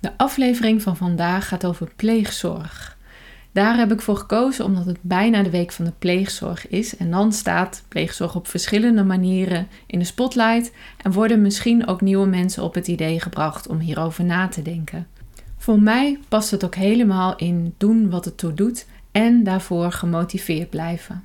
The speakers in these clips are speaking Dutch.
De aflevering van vandaag gaat over pleegzorg. Daar heb ik voor gekozen omdat het bijna de week van de pleegzorg is en dan staat pleegzorg op verschillende manieren in de spotlight en worden misschien ook nieuwe mensen op het idee gebracht om hierover na te denken. Voor mij past het ook helemaal in doen wat het toe doet en daarvoor gemotiveerd blijven.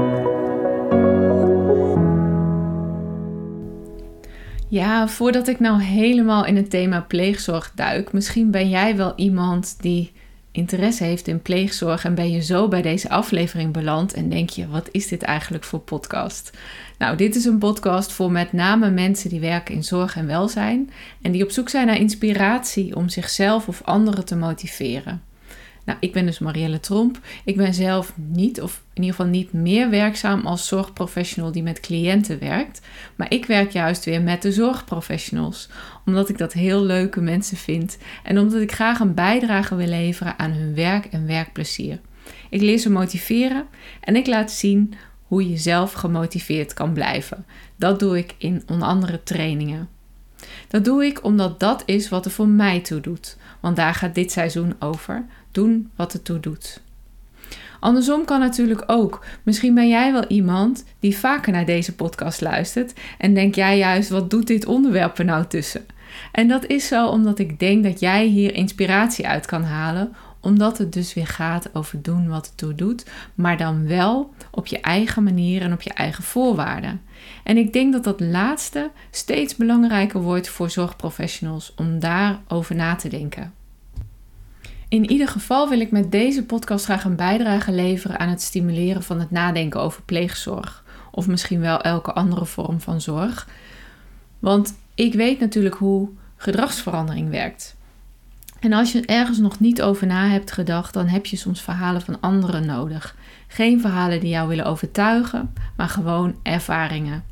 Ja, voordat ik nou helemaal in het thema pleegzorg duik, misschien ben jij wel iemand die interesse heeft in pleegzorg en ben je zo bij deze aflevering beland en denk je, wat is dit eigenlijk voor podcast? Nou, dit is een podcast voor met name mensen die werken in zorg en welzijn en die op zoek zijn naar inspiratie om zichzelf of anderen te motiveren. Nou, ik ben dus Marielle Tromp. Ik ben zelf niet, of in ieder geval niet meer werkzaam als zorgprofessional die met cliënten werkt. Maar ik werk juist weer met de zorgprofessionals. Omdat ik dat heel leuke mensen vind. En omdat ik graag een bijdrage wil leveren aan hun werk en werkplezier. Ik leer ze motiveren en ik laat zien hoe je zelf gemotiveerd kan blijven. Dat doe ik in onder andere trainingen. Dat doe ik omdat dat is wat er voor mij toe doet. Want daar gaat dit seizoen over. Doen wat er toe doet. Andersom kan natuurlijk ook. Misschien ben jij wel iemand die vaker naar deze podcast luistert en denk jij juist, wat doet dit onderwerp er nou tussen? En dat is zo omdat ik denk dat jij hier inspiratie uit kan halen, omdat het dus weer gaat over doen wat het toe doet, maar dan wel op je eigen manier en op je eigen voorwaarden. En ik denk dat dat laatste steeds belangrijker wordt voor zorgprofessionals om daarover na te denken. In ieder geval wil ik met deze podcast graag een bijdrage leveren aan het stimuleren van het nadenken over pleegzorg. Of misschien wel elke andere vorm van zorg. Want ik weet natuurlijk hoe gedragsverandering werkt. En als je ergens nog niet over na hebt gedacht, dan heb je soms verhalen van anderen nodig. Geen verhalen die jou willen overtuigen, maar gewoon ervaringen.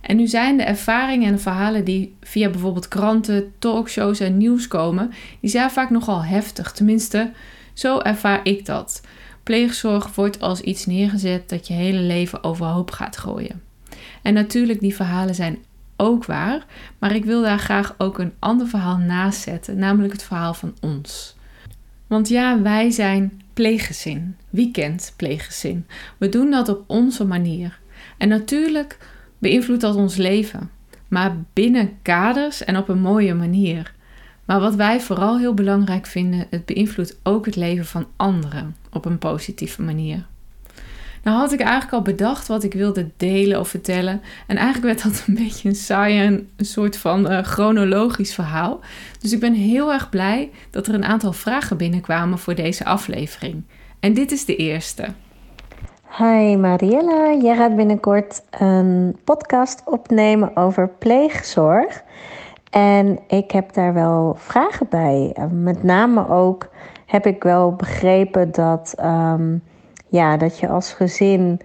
En nu zijn de ervaringen en verhalen die via bijvoorbeeld kranten, talkshows en nieuws komen, die zijn vaak nogal heftig. Tenminste, zo ervaar ik dat. Pleegzorg wordt als iets neergezet dat je hele leven overhoop gaat gooien. En natuurlijk, die verhalen zijn ook waar, maar ik wil daar graag ook een ander verhaal naast zetten, namelijk het verhaal van ons. Want ja, wij zijn pleeggezin. Wie kent pleeggezin? We doen dat op onze manier. En natuurlijk beïnvloedt dat ons leven, maar binnen kaders en op een mooie manier. Maar wat wij vooral heel belangrijk vinden, het beïnvloedt ook het leven van anderen op een positieve manier. Nou had ik eigenlijk al bedacht wat ik wilde delen of vertellen. En eigenlijk werd dat een beetje een saai en een soort van uh, chronologisch verhaal. Dus ik ben heel erg blij dat er een aantal vragen binnenkwamen voor deze aflevering. En dit is de eerste. Hi Mariella, jij gaat binnenkort een podcast opnemen over pleegzorg. En ik heb daar wel vragen bij. Met name ook heb ik wel begrepen dat, um, ja, dat je als gezin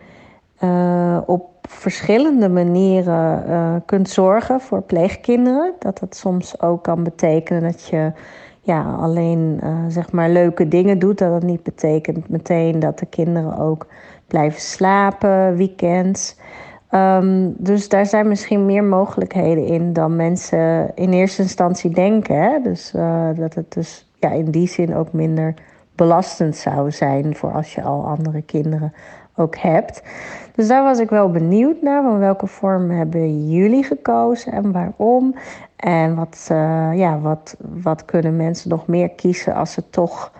uh, op verschillende manieren uh, kunt zorgen voor pleegkinderen. Dat dat soms ook kan betekenen dat je ja, alleen uh, zeg maar leuke dingen doet. Dat dat niet betekent meteen dat de kinderen ook blijven slapen, weekends. Um, dus daar zijn misschien meer mogelijkheden in dan mensen in eerste instantie denken. Dus dat het dus ja, in die zin ook minder belastend zou zijn voor als je al andere kinderen ook hebt. Dus daar was ik wel benieuwd naar. Van welke vorm hebben jullie gekozen en waarom? En wat, uh, ja, wat, wat kunnen mensen nog meer kiezen als ze toch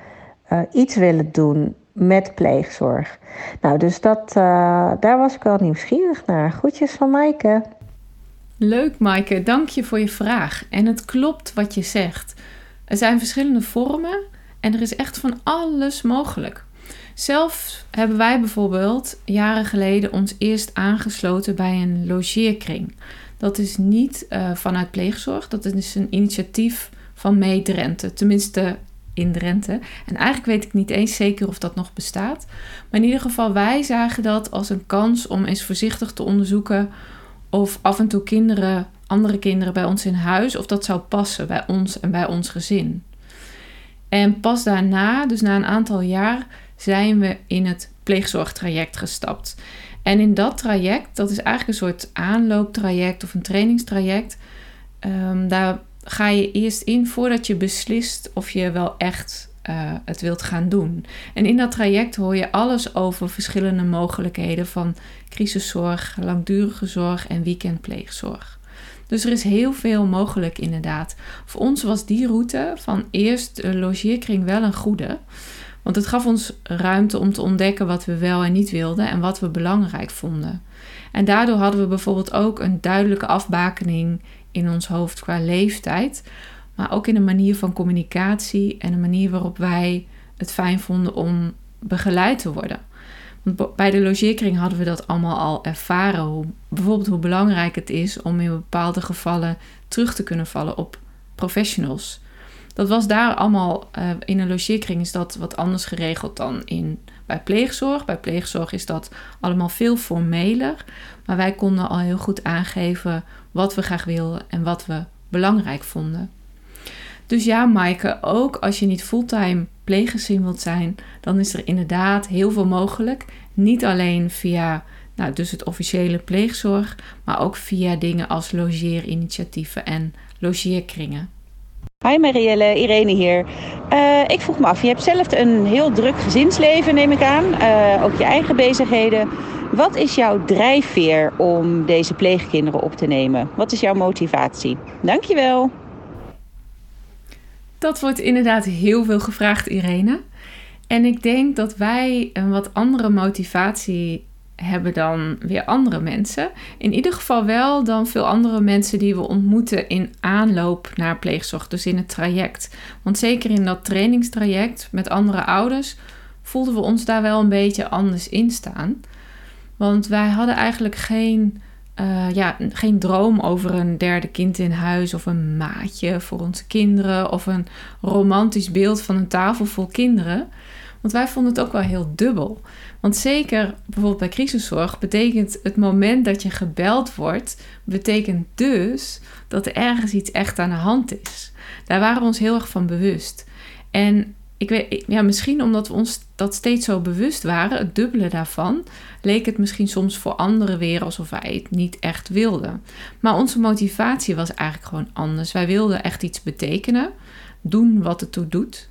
uh, iets willen doen met pleegzorg. Nou, dus dat, uh, daar was ik wel nieuwsgierig naar. Groetjes van Maaike. Leuk, Maaike. Dank je voor je vraag. En het klopt wat je zegt. Er zijn verschillende vormen en er is echt van alles mogelijk. Zelf hebben wij bijvoorbeeld jaren geleden ons eerst aangesloten bij een logeerkring. Dat is niet uh, vanuit pleegzorg, dat is een initiatief van Mee Drenthe, tenminste in Drenthe. En eigenlijk weet ik niet eens zeker of dat nog bestaat. Maar in ieder geval, wij zagen dat als een kans om eens voorzichtig te onderzoeken of af en toe kinderen, andere kinderen bij ons in huis, of dat zou passen bij ons en bij ons gezin. En pas daarna, dus na een aantal jaar, zijn we in het pleegzorgtraject gestapt. En in dat traject, dat is eigenlijk een soort aanlooptraject of een trainingstraject, um, daar ga je eerst in voordat je beslist of je wel echt uh, het wilt gaan doen. En in dat traject hoor je alles over verschillende mogelijkheden van crisiszorg, langdurige zorg en weekendpleegzorg. Dus er is heel veel mogelijk inderdaad. Voor ons was die route van eerst de logeerkring wel een goede. Want het gaf ons ruimte om te ontdekken wat we wel en niet wilden en wat we belangrijk vonden. En daardoor hadden we bijvoorbeeld ook een duidelijke afbakening in ons hoofd qua leeftijd, maar ook in een manier van communicatie en een manier waarop wij het fijn vonden om begeleid te worden. Bij de logeerkring hadden we dat allemaal al ervaren. Bijvoorbeeld hoe belangrijk het is om in bepaalde gevallen terug te kunnen vallen op professionals. Dat was daar allemaal uh, in een logeerkring is dat wat anders geregeld dan in, bij pleegzorg. Bij pleegzorg is dat allemaal veel formeler. Maar wij konden al heel goed aangeven wat we graag wilden en wat we belangrijk vonden. Dus ja, Maaike, ook als je niet fulltime pleeggezin wilt zijn, dan is er inderdaad heel veel mogelijk. Niet alleen via nou, dus het officiële pleegzorg, maar ook via dingen als logeerinitiatieven en logeerkringen. Hi Marielle, Irene hier. Uh, ik vroeg me af, je hebt zelf een heel druk gezinsleven, neem ik aan. Uh, ook je eigen bezigheden. Wat is jouw drijfveer om deze pleegkinderen op te nemen? Wat is jouw motivatie? Dankjewel. Dat wordt inderdaad heel veel gevraagd, Irene. En ik denk dat wij een wat andere motivatie hebben dan weer andere mensen. In ieder geval wel dan veel andere mensen die we ontmoeten in aanloop naar pleegzorg, dus in het traject. Want zeker in dat trainingstraject met andere ouders voelden we ons daar wel een beetje anders in staan. Want wij hadden eigenlijk geen, uh, ja, geen droom over een derde kind in huis of een maatje voor onze kinderen of een romantisch beeld van een tafel vol kinderen. Want wij vonden het ook wel heel dubbel. Want zeker bijvoorbeeld bij crisiszorg betekent het moment dat je gebeld wordt, betekent dus dat er ergens iets echt aan de hand is. Daar waren we ons heel erg van bewust. En ik weet, ja, misschien omdat we ons dat steeds zo bewust waren, het dubbele daarvan, leek het misschien soms voor anderen weer alsof wij het niet echt wilden. Maar onze motivatie was eigenlijk gewoon anders. Wij wilden echt iets betekenen, doen wat het toe doet.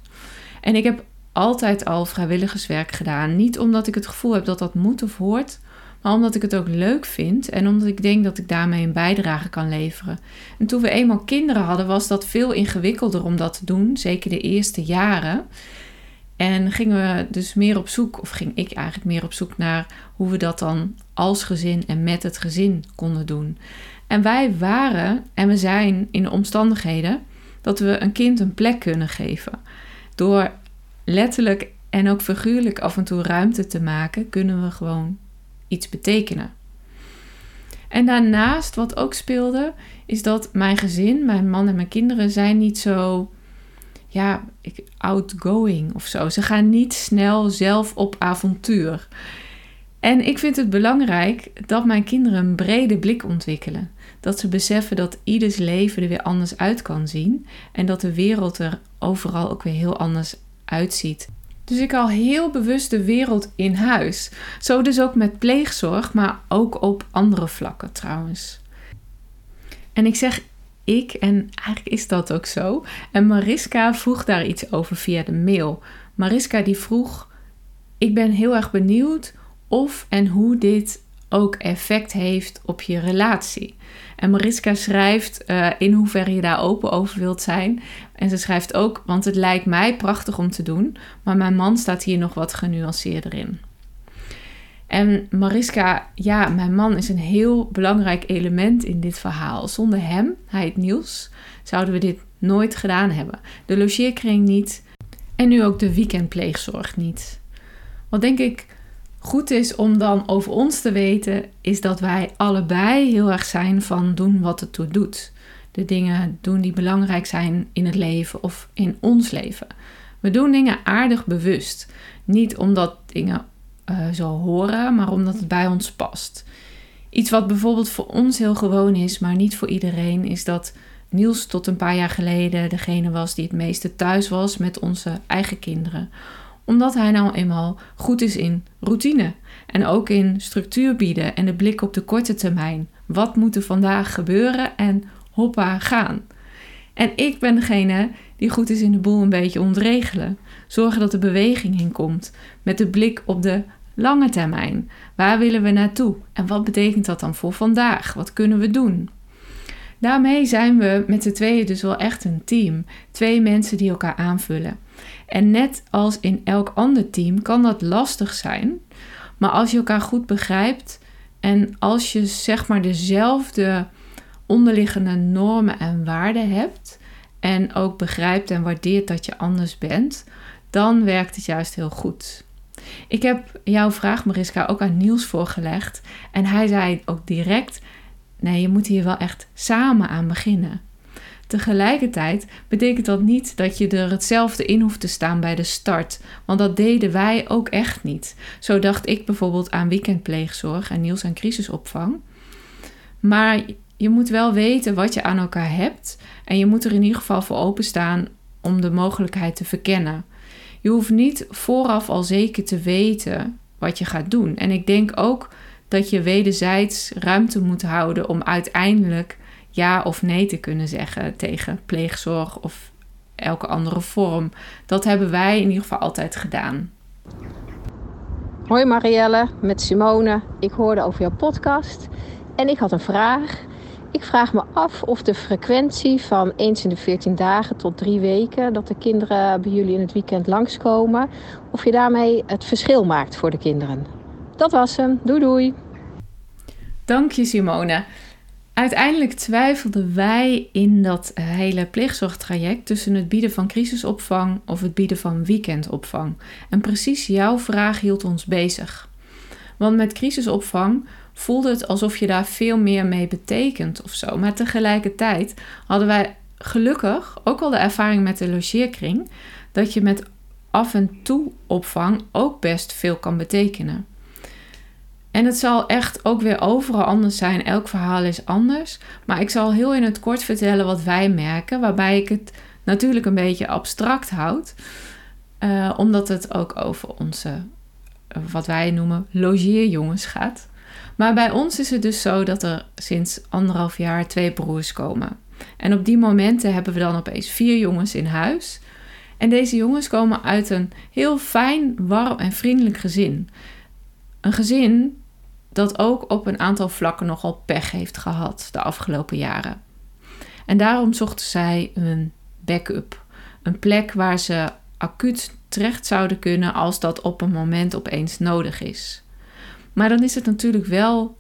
En ik heb altijd al vrijwilligerswerk gedaan. Niet omdat ik het gevoel heb dat dat moet of hoort, maar omdat ik het ook leuk vind en omdat ik denk dat ik daarmee een bijdrage kan leveren. En toen we eenmaal kinderen hadden, was dat veel ingewikkelder om dat te doen, zeker de eerste jaren. En gingen we dus meer op zoek, of ging ik eigenlijk meer op zoek naar hoe we dat dan als gezin en met het gezin konden doen. En wij waren en we zijn in de omstandigheden dat we een kind een plek kunnen geven. Door letterlijk en ook figuurlijk af en toe ruimte te maken, kunnen we gewoon iets betekenen. En daarnaast, wat ook speelde, is dat mijn gezin, mijn man en mijn kinderen, zijn niet zo ja, outgoing of zo. Ze gaan niet snel zelf op avontuur. En ik vind het belangrijk dat mijn kinderen een brede blik ontwikkelen. Dat ze beseffen dat ieders leven er weer anders uit kan zien. En dat de wereld er overal ook weer heel anders uitziet. Dus ik haal heel bewust de wereld in huis. Zo dus ook met pleegzorg, maar ook op andere vlakken trouwens. En ik zeg ik, en eigenlijk is dat ook zo. En Mariska vroeg daar iets over via de mail. Mariska die vroeg: Ik ben heel erg benieuwd of en hoe dit ook effect heeft op je relatie. En Mariska schrijft uh, in hoeverre je daar open over wilt zijn. En ze schrijft ook, want het lijkt mij prachtig om te doen, maar mijn man staat hier nog wat genuanceerder in. En Mariska, ja, mijn man is een heel belangrijk element in dit verhaal. Zonder hem, hij het Niels, zouden we dit nooit gedaan hebben. De logeerkring niet en nu ook de weekendpleegzorg niet. Wat denk ik goed is om dan over ons te weten, is dat wij allebei heel erg zijn van doen wat het toe doet. De dingen doen die belangrijk zijn in het leven of in ons leven. We doen dingen aardig bewust. Niet omdat dingen uh, zo horen, maar omdat het bij ons past. Iets wat bijvoorbeeld voor ons heel gewoon is, maar niet voor iedereen, is dat Niels tot een paar jaar geleden degene was die het meeste thuis was met onze eigen kinderen. Omdat hij nou eenmaal goed is in routine en ook in structuur bieden en de blik op de korte termijn. Wat moet er vandaag gebeuren en hoppa gaan. En ik ben degene die goed is in de boel een beetje ontregelen. Zorgen dat er beweging in komt. Met de blik op de lange termijn. Waar willen we naartoe? En wat betekent dat dan voor vandaag? Wat kunnen we doen? Daarmee zijn we met z'n tweeën dus wel echt een team. Twee mensen die elkaar aanvullen. En net als in elk ander team kan dat lastig zijn. Maar als je elkaar goed begrijpt en als je zeg maar dezelfde onderliggende normen en waarden hebt en ook begrijpt en waardeert dat je anders bent, dan werkt het juist heel goed. Ik heb jouw vraag, Mariska, ook aan Niels voorgelegd. En hij zei ook direct: nee, je moet hier wel echt samen aan beginnen. Tegelijkertijd betekent dat niet dat je er hetzelfde in hoeft te staan bij de start, want dat deden wij ook echt niet. Zo dacht ik bijvoorbeeld aan weekendpleegzorg en Niels aan crisisopvang. Maar je moet wel weten wat je aan elkaar hebt en je moet er in ieder geval voor openstaan om de mogelijkheid te verkennen. Je hoeft niet vooraf al zeker te weten wat je gaat doen. En ik denk ook dat je wederzijds ruimte moet houden om uiteindelijk ja of nee te kunnen zeggen tegen pleegzorg of elke andere vorm. Dat hebben wij in ieder geval altijd gedaan. Hoi Marielle, met Simone. Ik hoorde over jouw podcast en ik had een vraag. Ik vraag me af of de frequentie van eens in de 14 dagen tot drie weken dat de kinderen bij jullie in het weekend langskomen, of je daarmee het verschil maakt voor de kinderen. Dat was hem. Doei doei. Dank je Simone. Uiteindelijk twijfelden wij in dat hele pleegzorgtraject tussen het bieden van crisisopvang of het bieden van weekendopvang. En precies jouw vraag hield ons bezig. Want met crisisopvang voelde het alsof je daar veel meer mee betekent of zo. Maar tegelijkertijd hadden wij gelukkig ook al de ervaring met de logeerkring dat je met af en toe opvang ook best veel kan betekenen. En het zal echt ook weer overal anders zijn. Elk verhaal is anders. Maar ik zal heel in het kort vertellen wat wij merken, waarbij ik het natuurlijk een beetje abstract houd, uh, omdat het ook over onze, wat wij noemen, logeerjongens gaat. Maar bij ons is het dus zo dat er sinds anderhalf jaar twee broers komen. En op die momenten hebben we dan opeens vier jongens in huis. En deze jongens komen uit een heel fijn, warm en vriendelijk gezin. Een gezin dat ook op een aantal vlakken nogal pech heeft gehad de afgelopen jaren. En daarom zochten zij een backup. Een plek waar ze acuut terecht zouden kunnen als dat op een moment opeens nodig is. Maar dan is het natuurlijk wel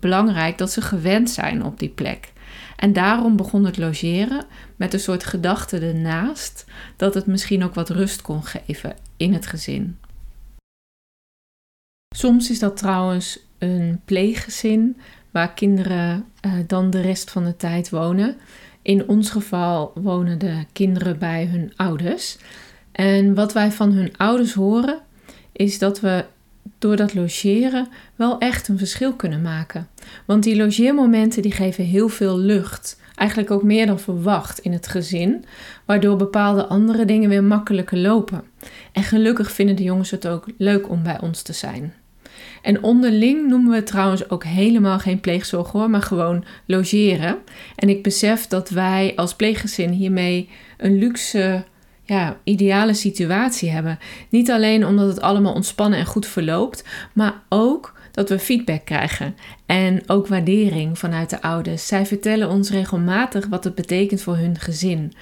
belangrijk dat ze gewend zijn op die plek. En daarom begon het logeren met een soort gedachte ernaast dat het misschien ook wat rust kon geven in het gezin. Soms is dat trouwens een pleeggezin waar kinderen uh, dan de rest van de tijd wonen. In ons geval wonen de kinderen bij hun ouders. En wat wij van hun ouders horen, is dat we door dat logeren wel echt een verschil kunnen maken. Want die logeermomenten die geven heel veel lucht. Eigenlijk ook meer dan verwacht in het gezin, waardoor bepaalde andere dingen weer makkelijker lopen. En gelukkig vinden de jongens het ook leuk om bij ons te zijn. En onderling noemen we trouwens ook helemaal geen pleegzorg hoor, maar gewoon logeren. En ik besef dat wij als pleeggezin hiermee een luxe ja, ideale situatie hebben. Niet alleen omdat het allemaal ontspannen en goed verloopt, maar ook dat we feedback krijgen en ook waardering vanuit de ouders. Zij vertellen ons regelmatig wat het betekent voor hun gezin.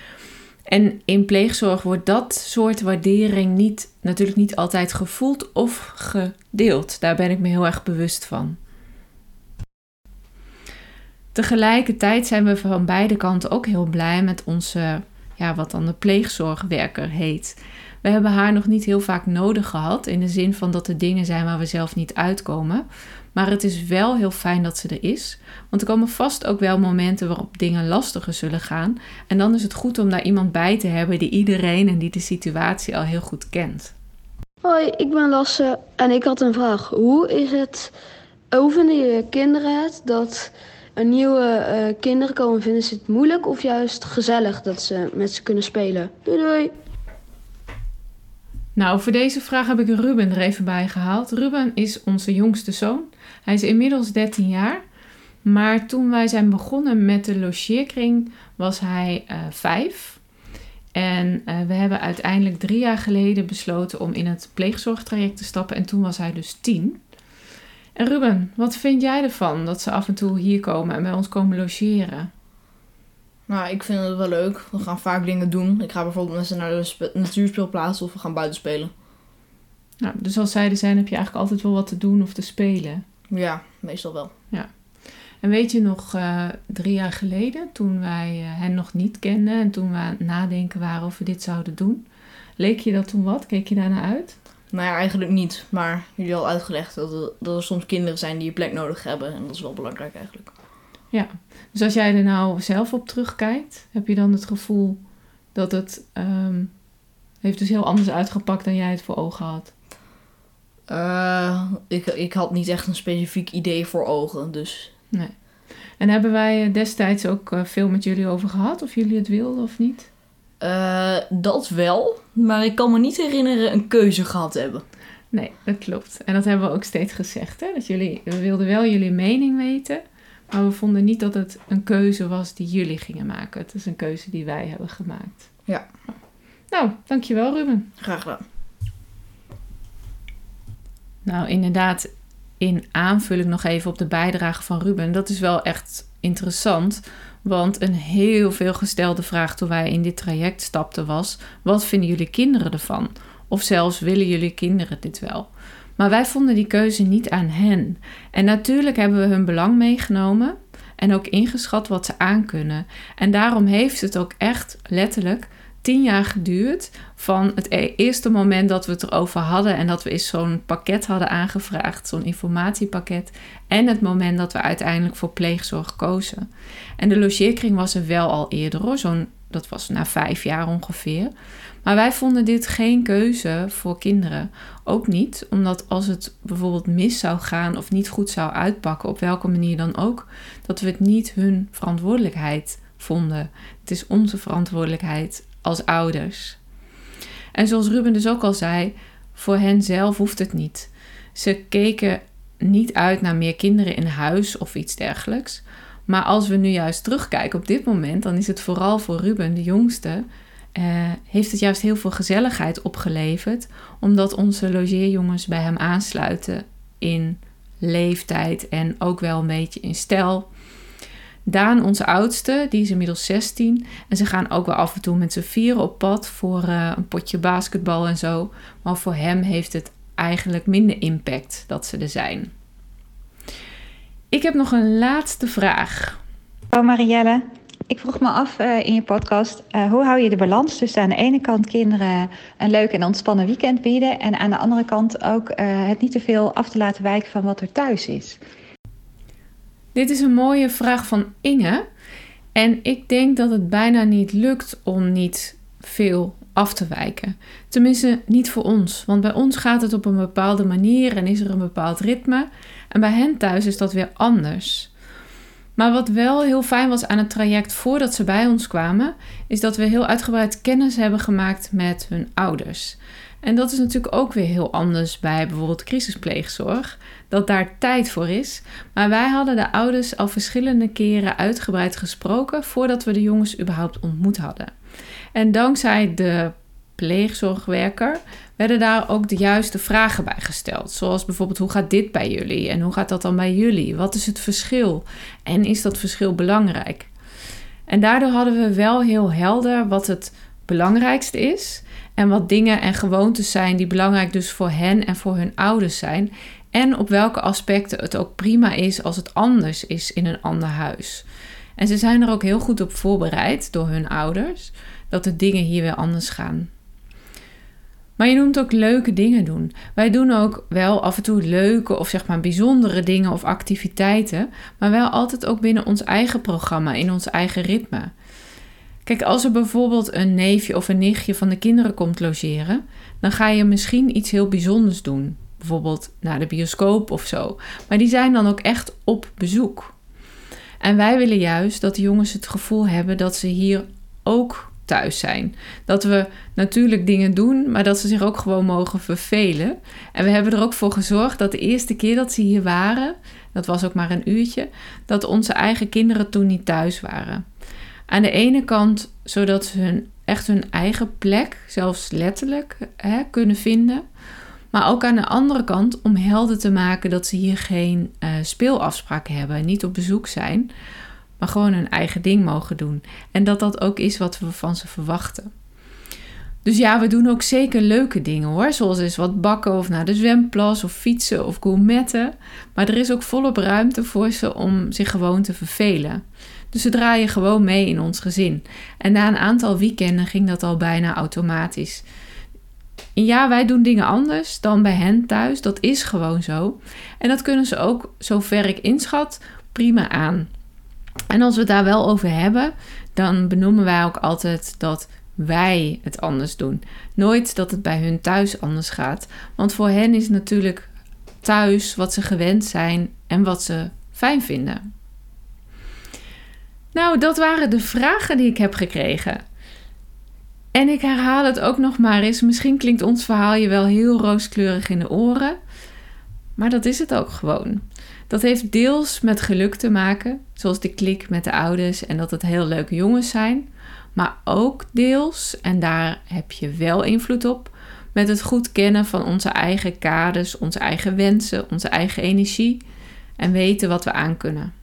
En in pleegzorg wordt dat soort waardering niet, natuurlijk niet altijd gevoeld of gedeeld. Daar ben ik me heel erg bewust van. Tegelijkertijd zijn we van beide kanten ook heel blij met onze ja, wat dan de pleegzorgwerker heet. We hebben haar nog niet heel vaak nodig gehad, in de zin van dat er dingen zijn waar we zelf niet uitkomen. Maar het is wel heel fijn dat ze er is. Want er komen vast ook wel momenten waarop dingen lastiger zullen gaan. En dan is het goed om daar iemand bij te hebben die iedereen en die de situatie al heel goed kent. Hoi, ik ben Lasse en ik had een vraag. Hoe is het, vinden je kinderen het dat er nieuwe uh, kinderen komen? Vinden ze het moeilijk of juist gezellig dat ze met ze kunnen spelen? Doei doei! Nou, voor deze vraag heb ik Ruben er even bij gehaald. Ruben is onze jongste zoon. Hij is inmiddels 13 jaar. Maar toen wij zijn begonnen met de logeerkring was hij uh, vijf. En uh, we hebben uiteindelijk drie jaar geleden besloten om in het pleegzorgtraject te stappen. En toen was hij dus tien. En Ruben, wat vind jij ervan dat ze af en toe hier komen en bij ons komen logeren? Nou, ik vind het wel leuk. We gaan vaak dingen doen. Ik ga bijvoorbeeld met ze naar de natuurspeelplaats of we gaan buiten spelen. Nou, dus als zij er zijn, heb je eigenlijk altijd wel wat te doen of te spelen. Ja, meestal wel. Ja. En weet je nog, uh, drie jaar geleden, toen wij uh, hen nog niet kenden en toen we aan het nadenken waren of we dit zouden doen, leek je dat toen wat? Keek je daarna uit? Nou ja, eigenlijk niet. Maar jullie al uitgelegd dat er, dat er soms kinderen zijn die je plek nodig hebben. En dat is wel belangrijk eigenlijk. Ja, dus als jij er nou zelf op terugkijkt, heb je dan het gevoel dat het um, heeft dus heel anders uitgepakt dan jij het voor ogen had? Uh, ik, ik had niet echt een specifiek idee voor ogen, dus... Nee. En hebben wij destijds ook uh, veel met jullie over gehad, of jullie het wilden of niet? Uh, dat wel, maar ik kan me niet herinneren een keuze gehad hebben. Nee, dat klopt. En dat hebben we ook steeds gezegd. Hè? Dat jullie, we wilden wel jullie mening weten, maar we vonden niet dat het een keuze was die jullie gingen maken. Het is een keuze die wij hebben gemaakt. Ja. Nou, dankjewel Ruben. Graag gedaan. Nou, inderdaad, in aanvulling nog even op de bijdrage van Ruben. Dat is wel echt interessant. Want een heel veel gestelde vraag toen wij in dit traject stapten was: wat vinden jullie kinderen ervan? Of zelfs willen jullie kinderen dit wel? Maar wij vonden die keuze niet aan hen. En natuurlijk hebben we hun belang meegenomen en ook ingeschat wat ze aankunnen. En daarom heeft het ook echt letterlijk tien jaar geduurd van het e- eerste moment dat we het erover hadden en dat we eens zo'n pakket hadden aangevraagd, zo'n informatiepakket, en het moment dat we uiteindelijk voor pleegzorg kozen. En de logeerkring was er wel al eerder zo'n, dat was na vijf jaar ongeveer. Maar wij vonden dit geen keuze voor kinderen. Ook niet, omdat als het bijvoorbeeld mis zou gaan of niet goed zou uitpakken, op welke manier dan ook, dat we het niet hun verantwoordelijkheid vonden. Het is onze verantwoordelijkheid als ouders. En zoals Ruben dus ook al zei, voor hen zelf hoeft het niet. Ze keken niet uit naar meer kinderen in huis of iets dergelijks. Maar als we nu juist terugkijken op dit moment, dan is het vooral voor Ruben, de jongste, uh, heeft het juist heel veel gezelligheid opgeleverd, omdat onze logeerjongens bij hem aansluiten in leeftijd en ook wel een beetje in stijl. Daan, onze oudste, die is inmiddels 16. En ze gaan ook wel af en toe met z'n vieren op pad voor uh, een potje basketbal en zo. Maar voor hem heeft het eigenlijk minder impact dat ze er zijn. Ik heb nog een laatste vraag. Hallo Marielle. Ik vroeg me af uh, in je podcast, uh, hoe hou je de balans tussen aan de ene kant kinderen een leuk en ontspannen weekend bieden en aan de andere kant ook het niet te veel af te laten wijken van wat er thuis is? Dit is een mooie vraag van Inge. En ik denk dat het bijna niet lukt om niet veel af te wijken. Tenminste, niet voor ons. Want bij ons gaat het op een bepaalde manier en is er een bepaald ritme. En bij hen thuis is dat weer anders. Maar wat wel heel fijn was aan het traject voordat ze bij ons kwamen, is dat we heel uitgebreid kennis hebben gemaakt met hun ouders. En dat is natuurlijk ook weer heel anders bij bijvoorbeeld crisispleegzorg, dat daar tijd voor is. Maar wij hadden de ouders al verschillende keren uitgebreid gesproken voordat we de jongens überhaupt ontmoet hadden. En dankzij de pleegzorgwerker werden daar ook de juiste vragen bij gesteld. Zoals bijvoorbeeld: hoe gaat dit bij jullie en hoe gaat dat dan bij jullie? Wat is het verschil? En is dat verschil belangrijk? En daardoor hadden we wel heel helder wat het belangrijkste is en wat dingen en gewoontes zijn die belangrijk dus voor hen en voor hun ouders zijn. En op welke aspecten het ook prima is als het anders is in een ander huis. En ze zijn er ook heel goed op voorbereid door hun ouders dat de dingen hier weer anders gaan. Maar je noemt ook leuke dingen doen. Wij doen ook wel af en toe leuke of zeg maar bijzondere dingen of activiteiten, maar wel altijd ook binnen ons eigen programma, in ons eigen ritme. Kijk, als er bijvoorbeeld een neefje of een nichtje van de kinderen komt logeren, dan ga je misschien iets heel bijzonders doen. Bijvoorbeeld naar de bioscoop of zo. Maar die zijn dan ook echt op bezoek. En wij willen juist dat de jongens het gevoel hebben dat ze hier ook thuis zijn. Dat we natuurlijk dingen doen, maar dat ze zich ook gewoon mogen vervelen. En we hebben er ook voor gezorgd dat de eerste keer dat ze hier waren, dat was ook maar een uurtje, dat onze eigen kinderen toen niet thuis waren. Aan de ene kant zodat ze hun, echt hun eigen plek, zelfs letterlijk, hè, kunnen vinden. Maar ook aan de andere kant om helder te maken dat ze hier geen uh, speelafspraken hebben, niet op bezoek zijn, maar gewoon hun eigen ding mogen doen. En dat dat ook is wat we van ze verwachten. Dus ja, we doen ook zeker leuke dingen hoor. Zoals eens wat bakken of naar de zwemplas of fietsen of gourmetten. Maar er is ook volop ruimte voor ze om zich gewoon te vervelen. Dus ze draaien gewoon mee in ons gezin. En na een aantal weekenden ging dat al bijna automatisch. En ja, wij doen dingen anders dan bij hen thuis. Dat is gewoon zo. En dat kunnen ze ook, zover ik inschat, prima aan. En als we het daar wel over hebben, dan benoemen wij ook altijd dat wij het anders doen. Nooit dat het bij hun thuis anders gaat. Want voor hen is natuurlijk thuis wat ze gewend zijn en wat ze fijn vinden. Nou, dat waren de vragen die ik heb gekregen. En ik herhaal het ook nog maar eens. Misschien klinkt ons verhaal je wel heel rooskleurig in de oren. Maar dat is het ook gewoon. Dat heeft deels met geluk te maken, zoals de klik met de ouders en dat het heel leuke jongens zijn. Maar ook deels, en daar heb je wel invloed op, met het goed kennen van onze eigen kaders, onze eigen wensen, onze eigen energie en weten wat we aankunnen.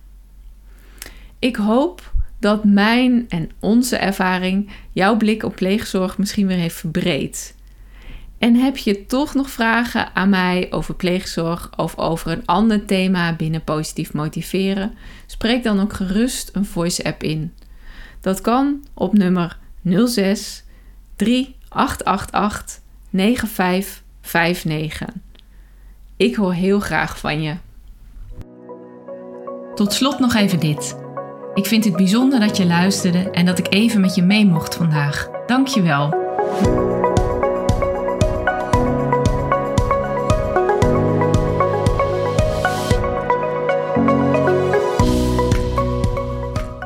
Ik hoop dat mijn en onze ervaring jouw blik op pleegzorg misschien weer heeft verbreed. En heb je toch nog vragen aan mij over pleegzorg of over een ander thema binnen positief motiveren? Spreek dan ook gerust een voice app in. Dat kan op nummer 06 3888 9559. Ik hoor heel graag van je. Tot slot nog even dit. Ik vind het bijzonder dat je luisterde en dat ik even met je mee mocht vandaag. Dank je wel.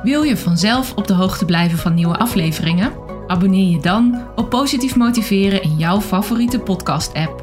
Wil je vanzelf op de hoogte blijven van nieuwe afleveringen? Abonneer je dan op Positief Motiveren in jouw favoriete podcast-app.